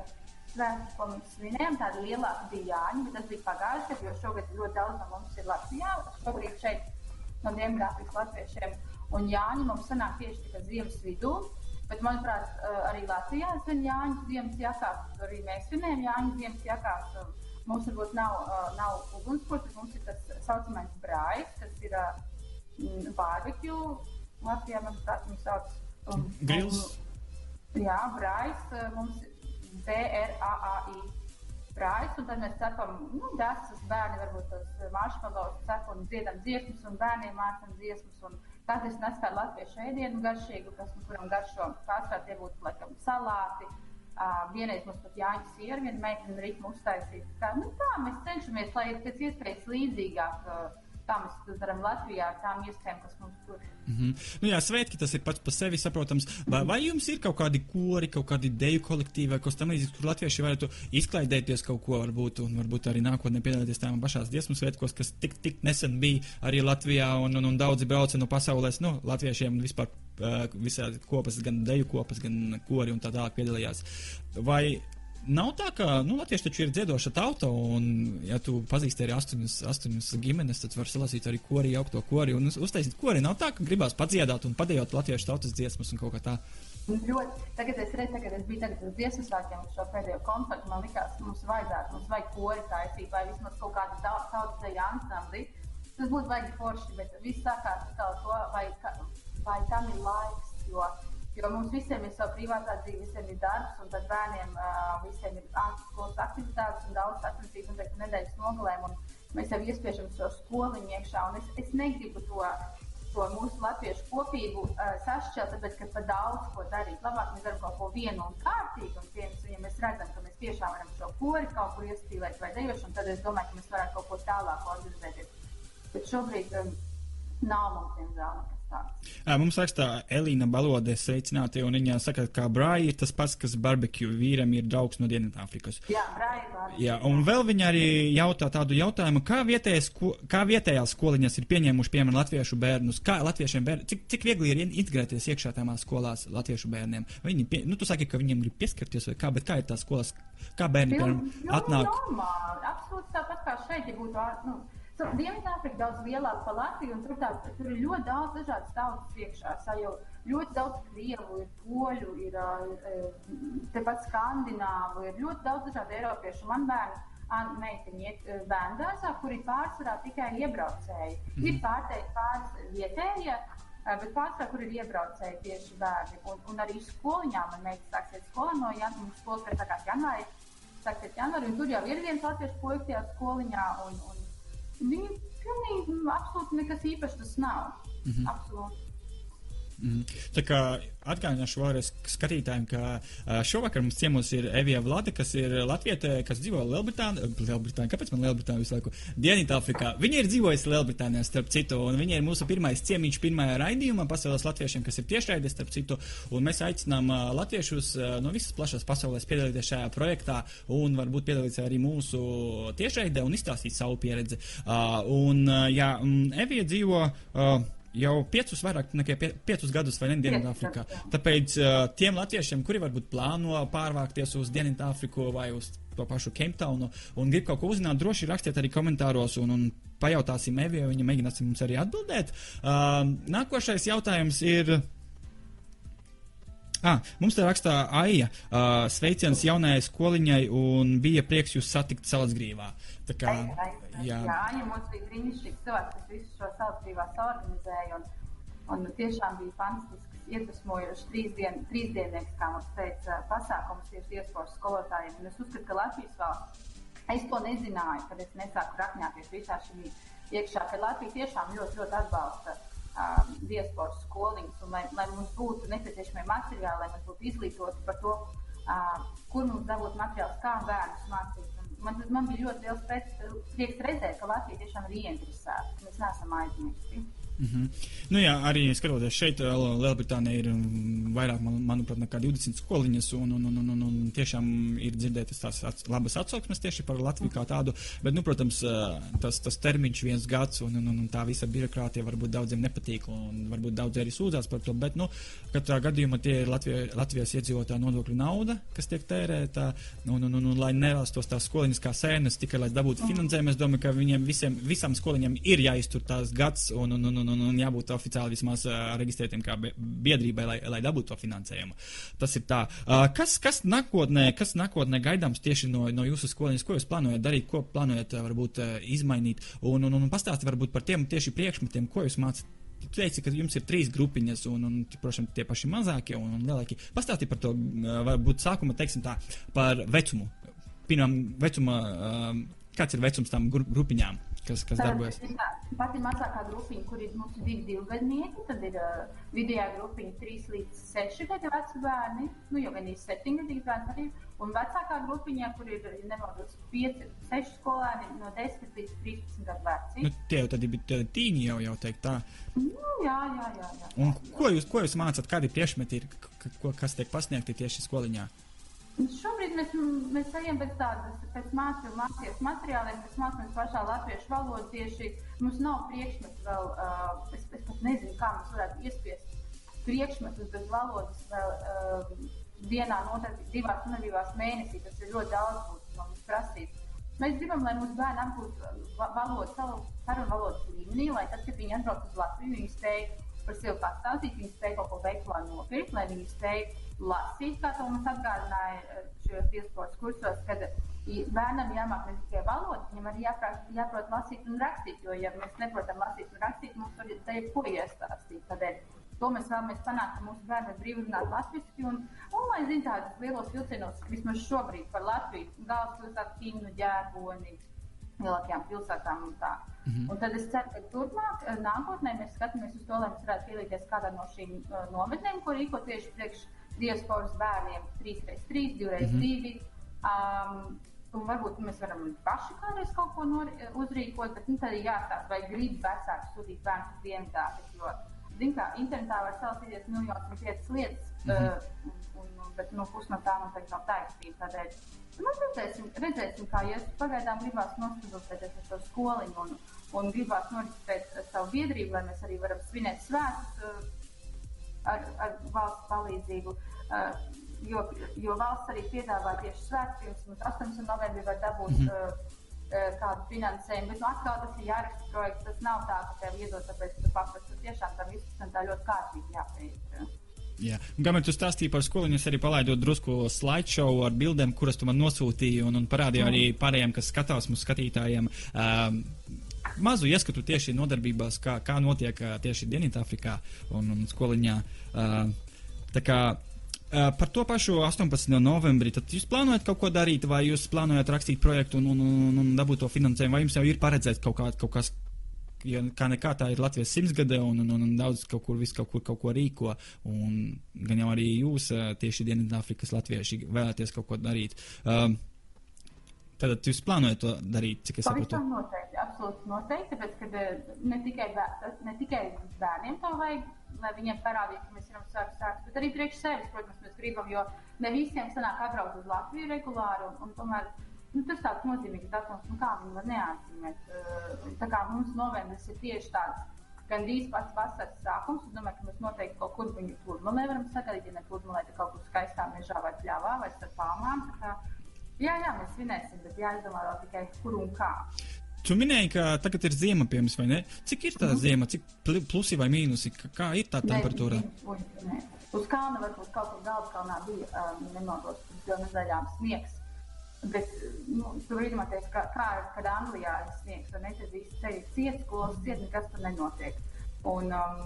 svētki, ko mēs svinējām, tādi lielāki bija Jāņi, bet tas bija pagājuši gadu, jo šogad ļoti daudz no mums ir Latvijā, šobrīd šeit no Dienvidāfrikas latviešiem. Un Jāņi mums sanāk tieši tikai ziemas vidū, bet, manuprāt, eh, arī Latvijā svin Jāņus ziemas jakās, tur arī mēs svinējam Jāņu ziemas jakās. Un Mums varbūt nav, eh, nav ugunskurs, bet mums ir tas saucamais brājs, kas ir uh, barbecue. Latvijā, manuprāt, viņu sauc. Un, Grils. Un, jā, brājs eh, mums B-R-A-A-I. Brājs, un tad mēs cepam, nu, desas bērni, varbūt tos maršmalos cep un dziedam dziesmas, un bērniem mācam dziesmas. Un katrs nes kādu latviešu ēdienu garšīgu, kas, nu, kuram garšo pārsvarā tie būtu, laikam, salāti. Uh, vienreiz mums pat jāņem sieru, viena meitene ritmu uztaisīt. Tā, nu, tā mēs cenšamies, lai pēc iespējas līdzīgāk. Uh, tā mēs to darām Latvijā ar tām iespējām, kas mums tur ir. Mm -hmm. nu, jā, svētki tas ir pats par sevi saprotams. Vai, vai jums ir kaut kādi kori, kaut kādi deju kolektīvi vai kas tam līdzīgs, kur latvieši varētu izklaidēties kaut ko varbūt, un varbūt arī nākotnē piedalīties tām pašās dziesmu svētkos, kas tik, tik nesen bija arī Latvijā, un, un, un daudzi brauca no pasaules, nu, latviešiem vispār uh, visādi kopas, gan deju kopas, gan kori un tā tālāk piedalījās. Vai Nav tā, ka nu, Latvieši taču ir dziedoša tauta, un, ja tu pazīsti arī astoņas, astoņas ģimenes, tad var salasīt arī kori, jaukto kori un uz- uztaisīt kori. Nav tā, ka gribās padziedāt un padējot latviešu tautas dziesmas un kaut kā tā. Ļoti, tagad es redzu, tagad es biju tagad uz dziesmu svētkiem uz šo pēdējo koncertu. Man liekas, mums vajadzētu, mums vajag kori taisīt, vai vismaz kaut kādu tau- tautas deju ansambli. Tas būtu vajag forši, bet viss sākās ar to, vai, ka- vai tam ir laiks. Jo, jo mums visiem ir sava privātā dzīve, visiem ir darbs, un tad bērniem uh, visiem ir ārskolas aktivitātes un daudz un tagad nedēļas nogalēm. Mēs jau iespiešam šo skoliņu iekšā, un es, es negribu to to mūsu latviešu kopību uh, sašķelt, tāpēc, ka par daudz ko darīt. Labāk mēs darām kaut ko vienu un kārtīgu, un pirms ja mēs redzam, ka mēs tiešām varam šo kori kaut kur iestīlēt vai dejošanu, tad es domāju, ka mēs varētu kaut ko tālāk organizēties. Bet šobrīd um, nav mums, diemžēl, nekas Mums rakstā Elīna Balodē sveicināti, un viņa saka, ka brāļi ir tas pats, kas barbecue vīram ir draugs no Dienvidāfrikas. Jā, brāļi. Jā, un vēl viņa arī jautā tādu jautājumu, kā, vietējais, ko- kā vietējās skoliņas ir pieņēmuši, piemēram, latviešu bērnus, kā latviešiem bērniem, cik, cik viegli ir in- integrēties iekšā tajās skolās latviešu bērniem. Viņi, pie, nu, tu saki, ka viņiem grib pieskarties, vai kā, bet kā ir tās skolas, kā bērni, piemēram, atnāk? Normāli, absolūti tāpat kā šeit, ja būtu. Nu, Dienvidāfrika daudz lielāka par Latviju, un tur, tā, tur ir ļoti daudz dažādas tautas iekšā. Sā Jau ļoti daudz krievu, ir poļu, ir tepat skandināvu, ir ļoti daudz dažādu eiropiešu. Man bērni meitiņa iet bērnu dārzā, kur ir pārsvarā tikai iebraucēji. Mm. Ir pārteikti pāris vietējie, bet pārsvarā, kur ir iebraucēji tieši bērni. Un, un arī skoliņā man meitas sāksies skolā no janvāra, skolas, kas sākās janvārī, sāksies janvārī, un tur jau ir viens latviešu puisis tajā skoliņā, un, un viņi pilnīgi, mm, absolūti nekas īpašs tas nav. Mm -hmm. Absolūti. Mm. Tā kā atgādināšu vēlreiz skatītājiem, ka šovakar mums ciemos ir Evija Vlade, kas ir Latvietē, kas dzīvo Lielbritānijā. Lielbritānija, kāpēc man Lielbritānija visu laiku? Dienvidāfrikā. Viņa ir dzīvojusi Lielbritānijā, starp citu, un viņa ir mūsu pirmais ciemiņš pirmajā raidījumā pasaules latviešiem, kas ir tiešraidē, starp citu, un mēs aicinām latviešus no visas plašās pasaules piedalīties šajā projektā un varbūt piedalīties arī mūsu tiešraidē un izstāstīt savu pieredzi. Un, jā, Evija dzīvo. Uh, jau piecus, vairāk nekā pie, piecus gadus vai ne Dienvidāfrikā. Tāpēc uh, tiem latviešiem, kuri varbūt plāno pārvākties uz Dienvidāfriku vai uz to pašu Kemptaunu un grib kaut ko uzzināt, droši rakstiet arī komentāros un, un pajautāsim Evijai, viņa mēģināsim mums arī atbildēt. Uh, nākošais jautājums ir. Ah, mums te rakstā Aija. Uh, sveiciens jaunajai skoliņai un bija prieks jūs satikt Salasgrīvā. Tā kā, jā, jā Aija mums bija brīnišķīgs cilvēks, kas visu šo Salasgrīvās organizēja. Un, un tiešām bija fantastisks, iedvesmojošs trīsdien, trīsdiennieks, kā mums teica, pasākums tieši diasporas skolotājiem. Un es uzskatu, ka Latvijas valsts, es to nezināju, kad es nesāku rakņāties visā šī iekšā, ka Latvija tiešām ļoti, ļoti atbalsta um, diasporas skoliņas, un lai, lai mums būtu nepieciešamie materiāli, lai mēs būtu izglītoti par to, uh, kur mums dabūt materiālus, kā bērnus mācīt. Un man, man bija ļoti liels prieks redzēt, ka Latvija tiešām ir ieinteresēta. Mēs neesam aizmirsti. Mm -hmm. nu, jā, arī skatoties šeit, Lielbritānija ir vairāk, man, manuprāt, nekā 20 skoliņas, un, un, un, un, un tiešām ir dzirdētas tās ats, labas atsauksmes tieši par Latviju kā tādu, bet, nu, protams, tas, tas termiņš viens gads, un, un, un, un tā visa birokrātija varbūt daudziem nepatīk, un varbūt daudz arī sūdzās par to, bet, nu, katrā gadījumā tie ir Latvija, Latvijas iedzīvotāja nodokļu nauda, kas tiek tērēta, un, un, un, un lai nerastos tās skoliņas kā sēnes, tikai lai dabūtu finansējumu, es domāju, ka viņiem visiem, visam skoliņam ir jāiztur tās gads, un, un, un, un, un, un jābūt oficiāli vismaz uh, reģistrētiem kā biedrībai, lai, lai dabūtu to finansējumu. Tas ir tā. Uh, kas, kas, nākotnē, kas nākotnē gaidāms tieši no, no jūsu skoliņas, ko jūs plānojat darīt, ko plānojat varbūt uh, izmainīt, un, un, un pastāstīt varbūt par tiem tieši priekšmetiem, ko jūs mācāt. Tu teici, ka jums ir trīs grupiņas, un, un protams, tie paši mazākie un, un lielākie. Pastāstiet par to, varbūt sākuma, teiksim tā, par vecumu. Pirmām vecuma, kāds ir vecums tam grupiņām? kas, kas darbojas? Tā pati mazākā grupiņa, kur ir mums divi divgadnieki, tad ir uh, vidējā grupiņa 3 līdz 6 gadu veci bērni, nu jau gan ir 7 gadīgi bērni arī, un vecākā grupiņā, kur ir, nemaldos, 5, 6 skolēni no 10 līdz 13 gadu veci. Nu, tie jau tad ir tīņi jau, jau teikt tā. Nu, jā, jā, jā. jā. Un ko jūs, ko jūs mācat, kādi priekšmeti ir, kas tiek pasniegti tieši skoliņā? Šobrīd mēs, mēs ejam pēc tādas pēc mācību mācības materiāliem, kas mācāmies pašā latviešu valodā. Tieši mums nav priekšmetu vēl, uh, es, es pat nezinu, kā mēs varētu iespiest priekšmetus bez valodas vēl uh, dienā, noteikti divās un divās mēnesī. Tas ir ļoti daudz būtu no mums prasīts. Mēs gribam, lai mūsu bērni apgūtu valodu, savu sarunu valodas līmenī, lai tad, kad viņi atbrauc uz Latviju, viņi spēj par sevi pastāstīt, viņi spēj kaut ko veikt, lai nopirkt, lai viņi spēj lasīt, kā to mums atgādināja eh, šajos diasporas kursos, kad bērnam jāmāk ne tikai valoda, viņam arī jāprāt, jāprot lasīt un rakstīt, jo, ja mēs neprotam lasīt un rakstīt, mums var te ko iestāstīt. Tādēļ to mēs vēlamies panākt, ka mūsu bērni var brīvi runāt latviski un, un lai zin tādus lielos vilcienos, vismaz šobrīd par Latviju, galvaspilsētu, Kinu, ģērboni, lielākajām pilsētām un tā. Mm -hmm. Un tad es ceru, ka turpmāk, eh, nākotnē mēs skatāmies uz to, lai mēs varētu pielīties kādā no šīm uh, nometnēm, ko rīko tieši priekš diasporas bērniem 3x3, 2x2. Mm -hmm. um, Un varbūt mēs varam paši kādreiz kaut ko nor, uzrīkot, bet nu, tad ir jāstāsta, vai grib vecāki sūtīt bērnu uz dienvidā. Jo, zin, kā internetā var salasīties miljonus un piecas lietas, mm -hmm. uh, un, un, bet nu, pus no tā noteikti nav taisnība. Tādēļ nu, redzēsim, redzēsim, kā ies. Pagaidām gribās nostudēties ar šo skoliņu un, un gribās norisināt savu biedrību, lai mēs arī varam svinēt svētus. Uh, ar, ar valsts palīdzību. Uh, jo, jo valsts arī piedāvā tieši svētkus, pirms 8. novembrī var dabūt mm -hmm. uh, kādu finansējumu. Bet nu, atkal tas ir jāraksta projekts. Tas nav tā, ka tev iedod, tāpēc, tu paprasti tiešām tam visam tā ļoti kārtīgi jāpēc. Jā. Kamēr tu stāstīji par skoliņu, es arī palaidu drusku slideshow ar bildēm, kuras tu man nosūtīji, un, un parādīju mm. arī pārējiem, kas skatās mūsu skatītājiem. Um, mazu ieskatu tieši nodarbībās, kā, kā notiek tieši Dienvidāfrikā un, un skoliņā. Tā kā par to pašu 18. novembrī, tad jūs plānojat kaut ko darīt, vai jūs plānojat rakstīt projektu un, un, un, un dabūt to finansējumu, vai jums jau ir paredzēts kaut, kā, kaut kas jo kā nekā tā ir Latvijas simtsgade, un, un, un, daudz kaut kur, kaut kur kaut ko rīko, gan jau arī jūs, tieši Dienvidāfrikas latvieši, vēlaties kaut ko darīt. Um, Tad jūs plānojat to darīt, cik es saprotu? Pavisam noteikti, absolūti noteikti, tāpēc, ka ne tikai, bēr, ne tikai bērniem to vajag, lai viņiem parādītu, ka mēs varam sākt sākt, bet arī priekš sevis, protams, mēs gribam, jo ne visiem sanāk atbraukt uz Latviju regulāri, un, un tomēr nu, tas tāds nozīmīgs datums, nu, kā viņi var neatzīmēt. Tā kā mums novembris ir tieši tāds. Gan drīz pats vasaras sākums, es domāju, ka mēs noteikti kaut kur viņu pludmalē varam sagaidīt, ja ne pludmalē, tad kaut kur skaistā mežā vai pļāvā vai starp palmām. Kā, jā, jā, mēs svinēsim, bet jāizdomā vēl tikai kur un kā. Tu minēji, ka tagad ir ziema, piemēram, vai ne? Cik ir tā mm ziema, cik plusi vai mīnusi, kā ir tā temperatūra? Ne, ne. Uz kalna varbūt kaut kur daudz kalnā bija, um, pirms divām nedēļām sniegs. Bet nu, ir jāatcerās, ka, kā kad Anglijā ir sniegs, tad ne tad viss ceļš ciets, skolas ciet, nekas tur nenotiek. Un, um,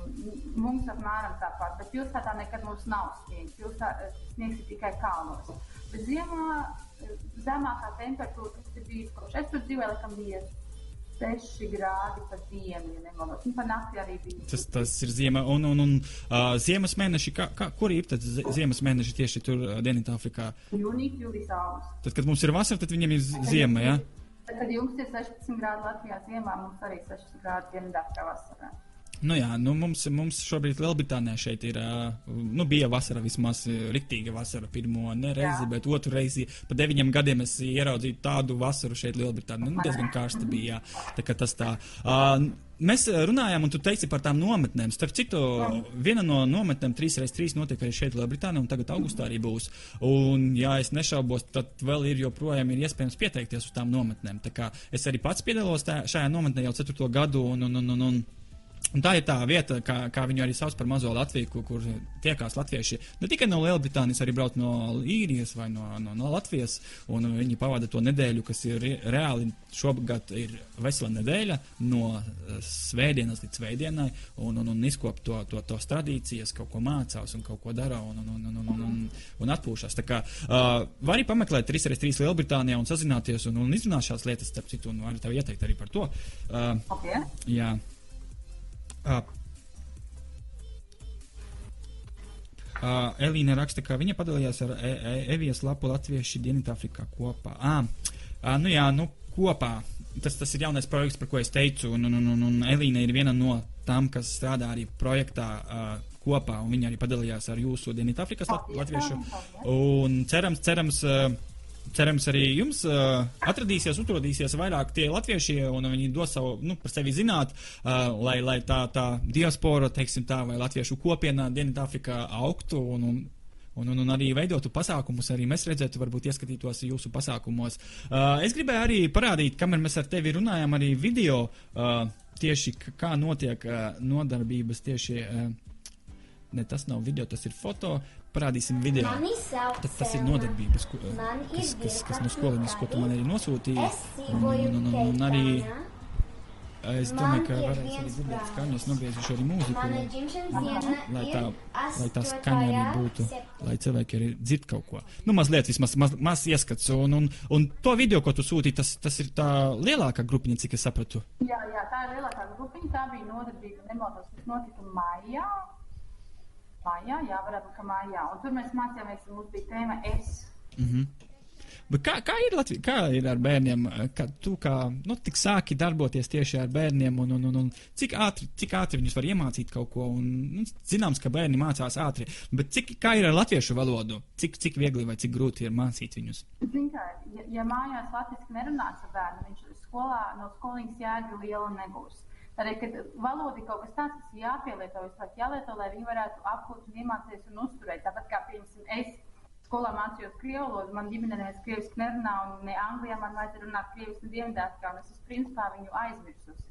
mums apmēram tāpat, bet pilsētā nekad mums nav sniegs. Pilsētā sniegs ir tikai kalnos. Bet ziemā zemākā temperatūra, kas ir bijusi kopš es tur dzīvoju, laikam bija 6 grādi pa dienu, ja nemaldos. Un pa nakti arī bija. Tas, tas ir ziema. Un, un, un uh, ziemas mēneši, kā, kā, kur ir tad ziemas mēneši tieši tur uh, Dienvidāfrikā? Jūnijas, jūlijas, augusts. Tad, kad mums ir vasara, tad viņiem ir ziema, jā? Ja? Tad, kad jums ir 16 grādi Latvijā ziemā, mums arī 16 grādi Dienvidāfrikā vasarā. Nu jā, nu mums, mums šobrīd Lielbritānijā šeit ir, nu bija vasara vismaz riktīga vasara pirmo ne reizi, jā. bet otru reizi pa deviņiem gadiem es ieraudzīju tādu vasaru šeit Lielbritānijā. Nu, diezgan karsta bija, jā. Tā kā tas tā. Uh, Mēs runājām, un tu teici par tām nometnēm. Starp citu, viena no nometnēm 3x3 notiek arī šeit, Lielbritānijā, un tagad augustā arī būs. Un, ja es nešaubos, tad vēl ir joprojām ir iespējams pieteikties uz tām nometnēm. Tā kā es arī pats piedalos tā, šajā nometnē jau ceturto gadu, un, un, un, un, un Un tā ir tā vieta, kā, kā viņu arī sauc par mazo Latviju, kur, kur tiekās latvieši ne tikai no Lielbritānijas, arī brauc no īrijas vai no, no, no Latvijas. Viņi pavada to nedēļu, kas ir reāli šogad ir vesela nedēļa no eh, svētdienas līdz svētdienai, un, un, un izkop to, to, tos tradīcijas, kaut ko mācās un kaut ko dara un, un, un, un, un, un, un atpūšas. Tā kā uh, var arī pameklēt 3x3 Lielbritānijā un sazināties un, un izrunāt šās lietas, starp citu, un var tev ieteikt arī par to. Uh, okay. Jā. Uh, Uh, Elīna raksta, ka viņa padalījās ar e e Evijas lapu Latviešu Dienvidāfrikā kopā. Ah, uh, nu jā, nu kopā. Tas, tas ir jaunais projekts, par ko es teicu, un, un, un, un Elīna ir viena no tām, kas strādā arī projektā uh, kopā, un viņa arī padalījās ar jūsu Dienvidāfrikas lat latviešu. Un cerams, cerams. Uh, cerams, arī jums uh, atradīsies, utrodīsies vairāk tie latvieši, un viņi dos savu, nu, par sevi zināt, uh, lai, lai tā, tā diaspora, teiksim tā, vai latviešu kopiena Dienvidāfrikā augtu un, un Un, un, un arī veidotu pasākumus, arī mēs redzētu, varbūt ieskatītos jūsu pasākumos. Uh, es gribēju arī parādīt, kamēr mēs ar tevi runājam, arī video uh, tieši kā notiek uh, nodarbības tieši. Uh, ne, tas nav video, tas ir foto parādīsim video. Tad tas ir nodarbības, ko, kas, kas, kas no skoliņas, ko tu man arī nosūtīji. Un, un, un, un arī es domāju, ka varēs arī dzirdēt skaņu. Es nogriezuši arī mūziku, lai, lai, tā, lai tā skaņa arī būtu, lai cilvēki arī dzird kaut ko. Nu, mazliet vismaz, maz, maz ieskats. Un, un, un to video, ko tu sūtīji, tas, tas ir tā lielākā grupiņa, cik es sapratu. Jā, jā, tā ir lielākā grupiņa. Tā bija nodarbība, nemaldos, kas notika maijā. Mājā, jā, varētu būt mājā. Un tur mēs mācījāmies, mums bija tēma es. Mm -hmm. Bet kā, kā, ir Latvi, kā ir ar bērniem? Kā tu kā, nu, tik sāki darboties tieši ar bērniem, un, un, un, un cik, ātri, cik ātri viņus var iemācīt kaut ko? Un, nu, zināms, ka bērni mācās ātri, bet cik, kā ir ar latviešu valodu? Cik, cik viegli vai cik grūti ir mācīt viņus? Kā, ja, ja mājās latviski nerunās ar bērnu, viņš skolā no skolīnas jēga liela nebūs. Arī, kad valoda ir kaut kas tāds, kas jāpielieto, visu laiku jālieto, lai viņi varētu apgūt un iemācīties un uzturēt. Tāpat kā, piemēram, es skolā mācījos krievu valodu, man ģimene neviens krieviski nerunā, un ne Anglijā man vajadzēja runāt krieviski, ne Dienvidāfrikā, un es esmu principā viņu aizmirsusi.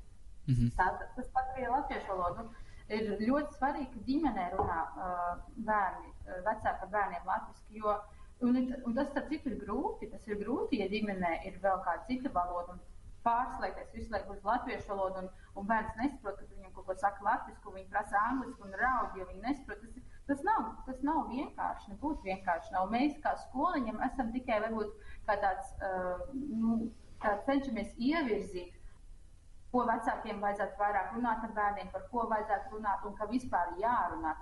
Mm -hmm. Tā, tas pats arī latviešu valodu. Ir ļoti svarīgi, ka ģimenē runā uh, bērni, uh, vecāki ar bērniem latviski, jo un, un tas, starp citu, ir grūti. Tas ir grūti, ja ģimenē ir vēl kāda cita valoda. Un, pārslēgties visu laiku uz latviešu valodu, un, un bērns nesaprot, ka viņam kaut ko saka latviešu, viņi prasa angliski un raud, jo viņi nesaprot. Tas, tas, nav, tas nav vienkārši, nebūtu vienkārši. Nav. Mēs kā skoliņam esam tikai varbūt kā tāds, uh, nu, kā cenšamies ievirzīt ko vecākiem vajadzētu vairāk runāt ar bērniem, par ko vajadzētu runāt un ka vispār jārunā.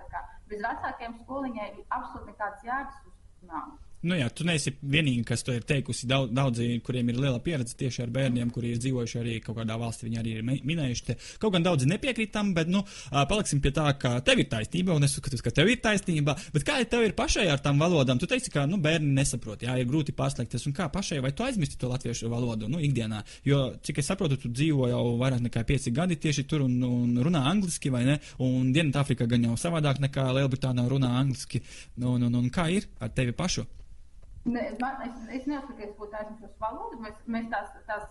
Bez vecākiem skoliņai absolūti nekādas jēgas nav. Nu jā, tu neesi vienīgā, kas to ir teikusi. Daudz, daudzi, kuriem ir liela pieredze tieši ar bērniem, kuri ir dzīvojuši arī kaut kādā valstī, viņi arī ir minējuši. Te. Kaut gan daudzi nepiekrīt tam, bet, nu, paliksim pie tā, ka tev ir taisnība, un es uzskatu, ka tev ir taisnība. Bet kā tev ir pašai ar tām valodām? Tu teici, ka, nu, bērni nesaprot, jā, ir grūti paslēgties, un kā pašai, vai tu aizmirsti to latviešu valodu, nu, ikdienā? Jo, cik es saprotu, tu dzīvo jau vairāk nekā pieci gadi tieši tur un, un runā angliski, vai ne? Un Dienvidāfrikā gan jau savādāk nekā Lielbritānijā runā angliski. Un, un, un kā ir ar tevi pašu? Ne, man, es, es neuzskatu, ka es būtu aizmirsis valodu. Mēs, mēs tās, tās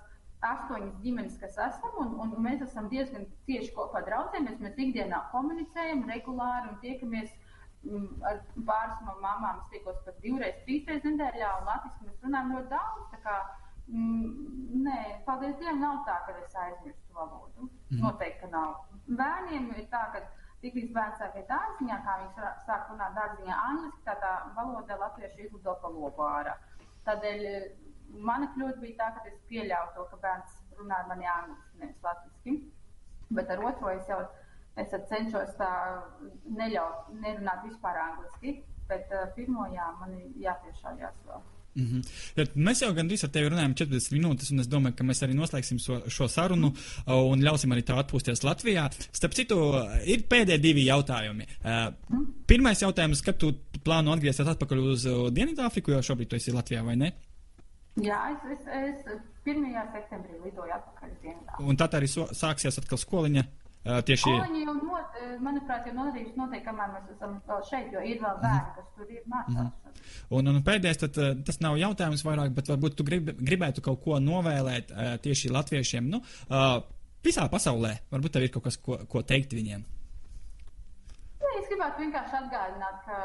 astoņas ģimenes, kas esam, un, un mēs esam diezgan cieši kopā draudzējamies. Mēs ikdienā komunicējam regulāri un tiekamies m, ar pāris no mamām. Es tikos pat divreiz, trīsreiz nedēļā, un latviešu mēs runājam ļoti daudz. Kā, m, nē, paldies Dievam, nav tā, ka es aizmirstu valodu. Mm. Noteikti, ka nav. Bērniem ir tā, ka Tiklīdz bērns sāk iet dārziņā, kā viņš sāk runāt dārziņā angliski, tā tā valoda latviešu izlido pa lopu ārā. Tādēļ eh, mana kļūda bija tā, ka es pieļauju to, ka bērns runā ar mani angliski, nevis latviski. Bet ar otro es jau es cenšos tā neļaut, nerunāt vispār angliski, bet uh, pirmo jā, man ir jāpiešaujās vēl. Mm -hmm. ja, mēs jau gandrīz ar tevi runājam 40 minūtes, un es domāju, ka mēs arī noslēgsim šo, šo sarunu un ļausim arī tā atpūsties Latvijā. Starp citu, ir pēdējie divi jautājumi. Uh, pirmais jautājums, kad tu plāno atgriezties atpakaļ uz Dienvidāfriku, jo šobrīd tu esi Latvijā, vai ne? Jā, es, es, es 1. septembrī lidoju atpakaļ uz Dienvidāfriku. Un tad arī so, sāksies atkal skoliņa. Uh, tieši not, manuprāt, jau nodarījuši noteikti, kamēr mēs esam vēl šeit, jo ir vēl bērni, kas tur ir mācās. Mm -hmm. Un, un pēdējais, tad, tas nav jautājums vairāk, bet varbūt tu grib, gribētu kaut ko novēlēt uh, tieši latviešiem nu, uh, visā pasaulē. Varbūt tev ir kaut kas, ko, ko teikt viņiem. Ja, es gribētu vienkārši atgādināt, ka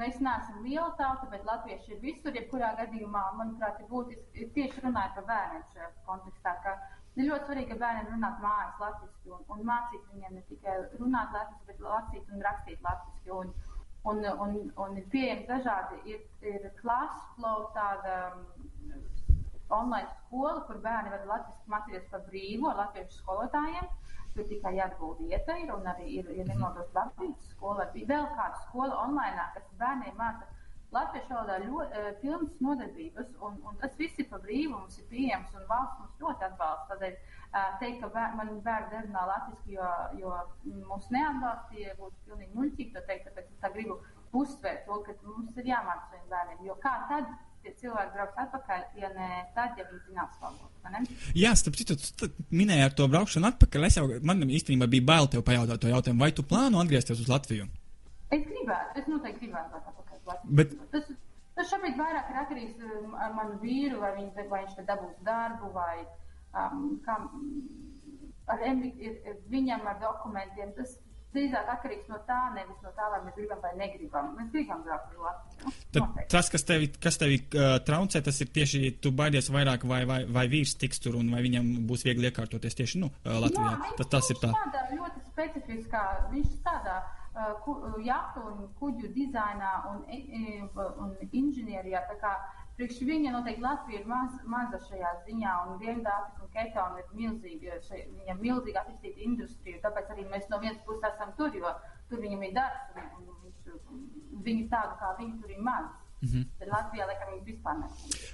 mēs neesam liela tauta, bet latvieši ir visur. Jebkurā gadījumā, manuprāt, ir būtiski tieši runāt par šajā kontekstā. Ir ļoti svarīgi, ka bērniem runāt mājās latviešu un, un mācīt viņiem ne tikai runāt latviešu, bet lasīt un rakstīt latviešu. Un, un, un, un ir pieejami dažādi, ir, ir Classflow tāda um, online skola, kur bērni var latviešu mācīties par brīvu ar latviešu skolotājiem. Tur tikai jāatgūt vieta ir, un arī ir, ja nemaldos, Latvijas skola, bija vēl kāda skola online, kas bērniem māca latviešu valodā ļoti pilnas nodarbības, un, un tas viss ir par brīvu, mums ir pieejams, un valsts mums ļoti atbalsta. Tādēļ teikt, ka bēr, man bērni runā latviešu, jo, jo mūs neatbalstīja, būtu pilnīgi muļķīgi to teikt, tāpēc es tā gribu uzsvērt to, ka mums ir jāmāca saviem bērniem, jo kā tad tie cilvēki brauks atpakaļ, ja ne tad, ja viņi zinās valodu. Jā, starp citu, tu minēji ar to braukšanu atpakaļ. Es jau, man īstenībā bija bail tev pajautāt to jautājumu, vai tu plāno atgriezties uz Latviju? Es gribētu, es noteikti gribētu atpakaļ. Bet... Tas, tas šobrīd vairāk ir atkarīgs um, ar manu vīru, vai, viņ, vai viņš dabūs darbu, vai um, kam, ar ir, viņam ar dokumentiem. Tas drīzāk atkarīgs no tā, nevis no tā, vai mēs gribam vai negribam. Mēs gribam braukt uz Latviju. Tad tas, kas tevi, kas tevi uh, traucē, tas ir tieši tu baidies vairāk, vai, vai, vai vīrs tiks tur un vai viņam būs viegli iekārtoties tieši nu, uh, Latvijā. Jā, tas, tas ir tā. Tādā ļoti specifiskā, viņš strādā ku, jahtu un kuģu dizainā un, un inženierijā. Priekš viņa noteikti Latvija ir maz, maza šajā ziņā, un Dienvidāfrika un Keitona ir milzīga, šai, viņam milzīga attīstīta industrija, tāpēc arī mēs no vienas puses esam tur, jo tur viņam ir darbs, un, un viņš, viņi tādu kā viņi tur ir maz. Mm -hmm. Tad Latvijā laikam ir vispār ne.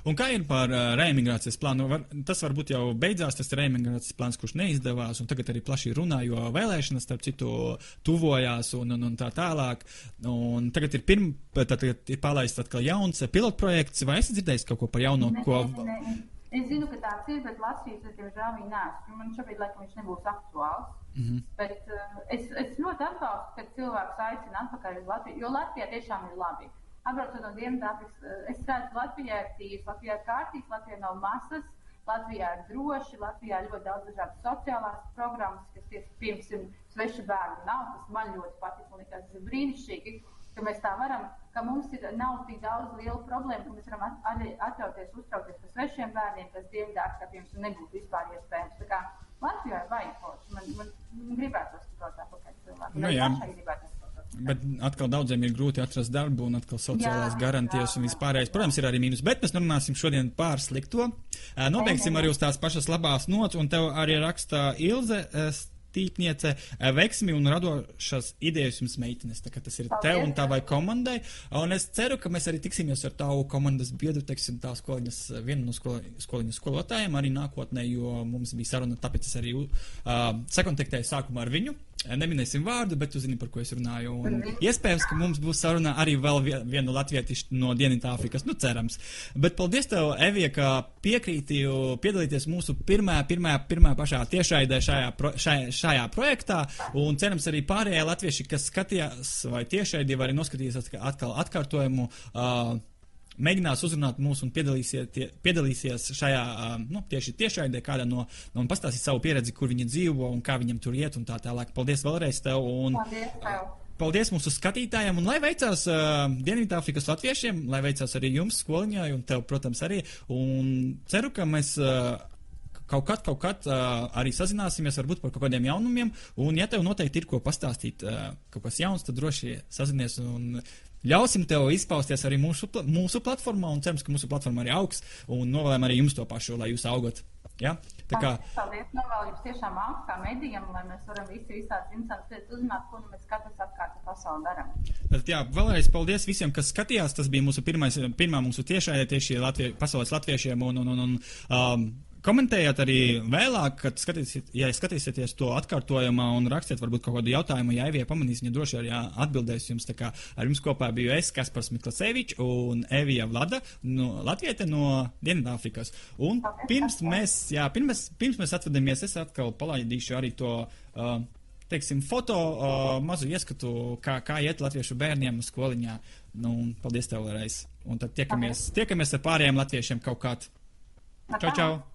Un kā ir par uh, reimigrācijas plānu? Var, tas varbūt jau beidzās, tas reimigrācijas plāns, kurš neizdevās, un tagad arī plaši runā, jo vēlēšanas, starp citu, tuvojās un, un, un tā tālāk. Un tagad ir, pirm, tad, ir palaists atkal jauns pilotprojekts, vai esat dzirdējis kaut ko par jauno? Ne, ko... ne, ne. Es zinu, ka tāds ir, bet Latvijas es diemžēl viņu neesmu. Man šobrīd laikam viņš nebūs aktuāls. Mm -hmm. Bet uh, es, es ļoti atbalstu, ka cilvēks aicina atpakaļ uz Latviju, jo Latvijā tiešām ir labi. Atbraucot no Dienvidāfrikas, eh, es redzu, Latvijā ir tīrs, Latvijā ir kārtīgs, Latvijā nav masas, Latvijā ir droši, Latvijā ir ļoti daudz dažādas sociālās programmas, kas ir, piemēram, svešu bērnu nav. Tas man ļoti patīk, man liekas, tas ir brīnišķīgi, ka mēs tā varam, ka mums ir, nav tik daudz lielu problēmu, ka mēs varam arī atļauties uztraukties par svešiem bērniem, kas Dienvidāfrikā, piemēram, nebūtu vispār iespējams. Tā Latvijā ir vajag forši, man, man, man gribētu to atpakaļ cilvēku. Nu, jā. Bet atkal daudziem ir grūti atrast darbu, un atkal sociālās Jā, garantijas jā, un vispārējais. Protams, ir arī mīnus, bet mēs runāsim šodien pār slikto. Nobeigsim arī uz tās pašas labās nots, un tev arī raksta Ilze. Tīpniece, veiksmi un radošas idejas jums, meitenes. Tas ir Paldies. tev un tavai komandai. Un es ceru, ka mēs arī tiksimies ar tavu komandas biedru, teiksim, tā skoliņas, vienu no skol, skoliņas skolotājiem arī nākotnē, jo mums bija saruna, tāpēc es arī uh, sakontaktēju sākumā ar viņu. Neminēsim vārdu, bet jūs zināt, par ko es runāju. Un iespējams, ka mums būs saruna arī vēl vie- vienu latvietišu no Dienvidāfrikas. Nu, cerams. Bet paldies tev, Evija, ka piekrīti piedalīties mūsu pirmā, pirmā, pirmā pašā tiešraidē šajā, pro, šajā, šajā projektā. Un cerams, arī pārējie latvieši, kas skatījās vai tiešraidī, vai arī noskatījās atka- atkal atkārtojumu. Uh, mēģinās uzrunāt mūs un piedalīsies, šajā ā, nu, tieši tiešraidē, kādā no, no un pastāstīt savu pieredzi, kur viņi dzīvo un kā viņiem tur iet un tā tālāk. Paldies vēlreiz tev un Paldies tev! paldies mūsu skatītājiem un lai veicās uh, Dienvidāfrikas latviešiem, lai veicās arī jums skoliņā un tev, protams, arī. Un ceru, ka mēs. Uh, Kaut kad, kaut kad uh, arī sazināsimies, varbūt par kaut kādiem jaunumiem. Un, ja tev noteikti ir ko pastāstīt, uh, kaut kas jauns, tad droši sazinies un ļausim tev izpausties arī mūsu, mūsu platformā. Un cerams, ka mūsu platforma arī augs. Un novēlam arī jums to pašu, lai jūs augat. Ja? Tā kā Paldies! Novēlu jums tiešām augstu kā medijam, lai mēs varam visi visādas interesantas lietas uzzināt, ko nu mēs katrs apkārt pa pasauli darām. Tad, jā, vēlreiz paldies visiem, kas skatījās. Tas bija mūsu pirmais, pirmā mūsu tiešā tieši Latvie, pasaules latviešiem. Un, un, un, un, um, komentējiet arī vēlāk, kad skatīsiet, ja skatīsieties to atkārtojumā un rakstiet varbūt kaut kādu jautājumu. Ja Evija pamanīs, viņa droši arī atbildēs jums. Tā kā ar jums kopā biju es, Kaspars Miklasevičs un Evija Vlada no Latviete no Dienvidāfrikas. Un pirms mēs, jā, pirms, pirms mēs atvadamies, es atkal palaidīšu arī to. Uh, teiksim, foto uh, mazu ieskatu, kā, kā iet latviešu bērniem skoliņā. Nu, paldies tev vēlreiz. Un tad tiekamies, tiekamies ar pārējiem latviešiem kaut kādā. Čau, čau!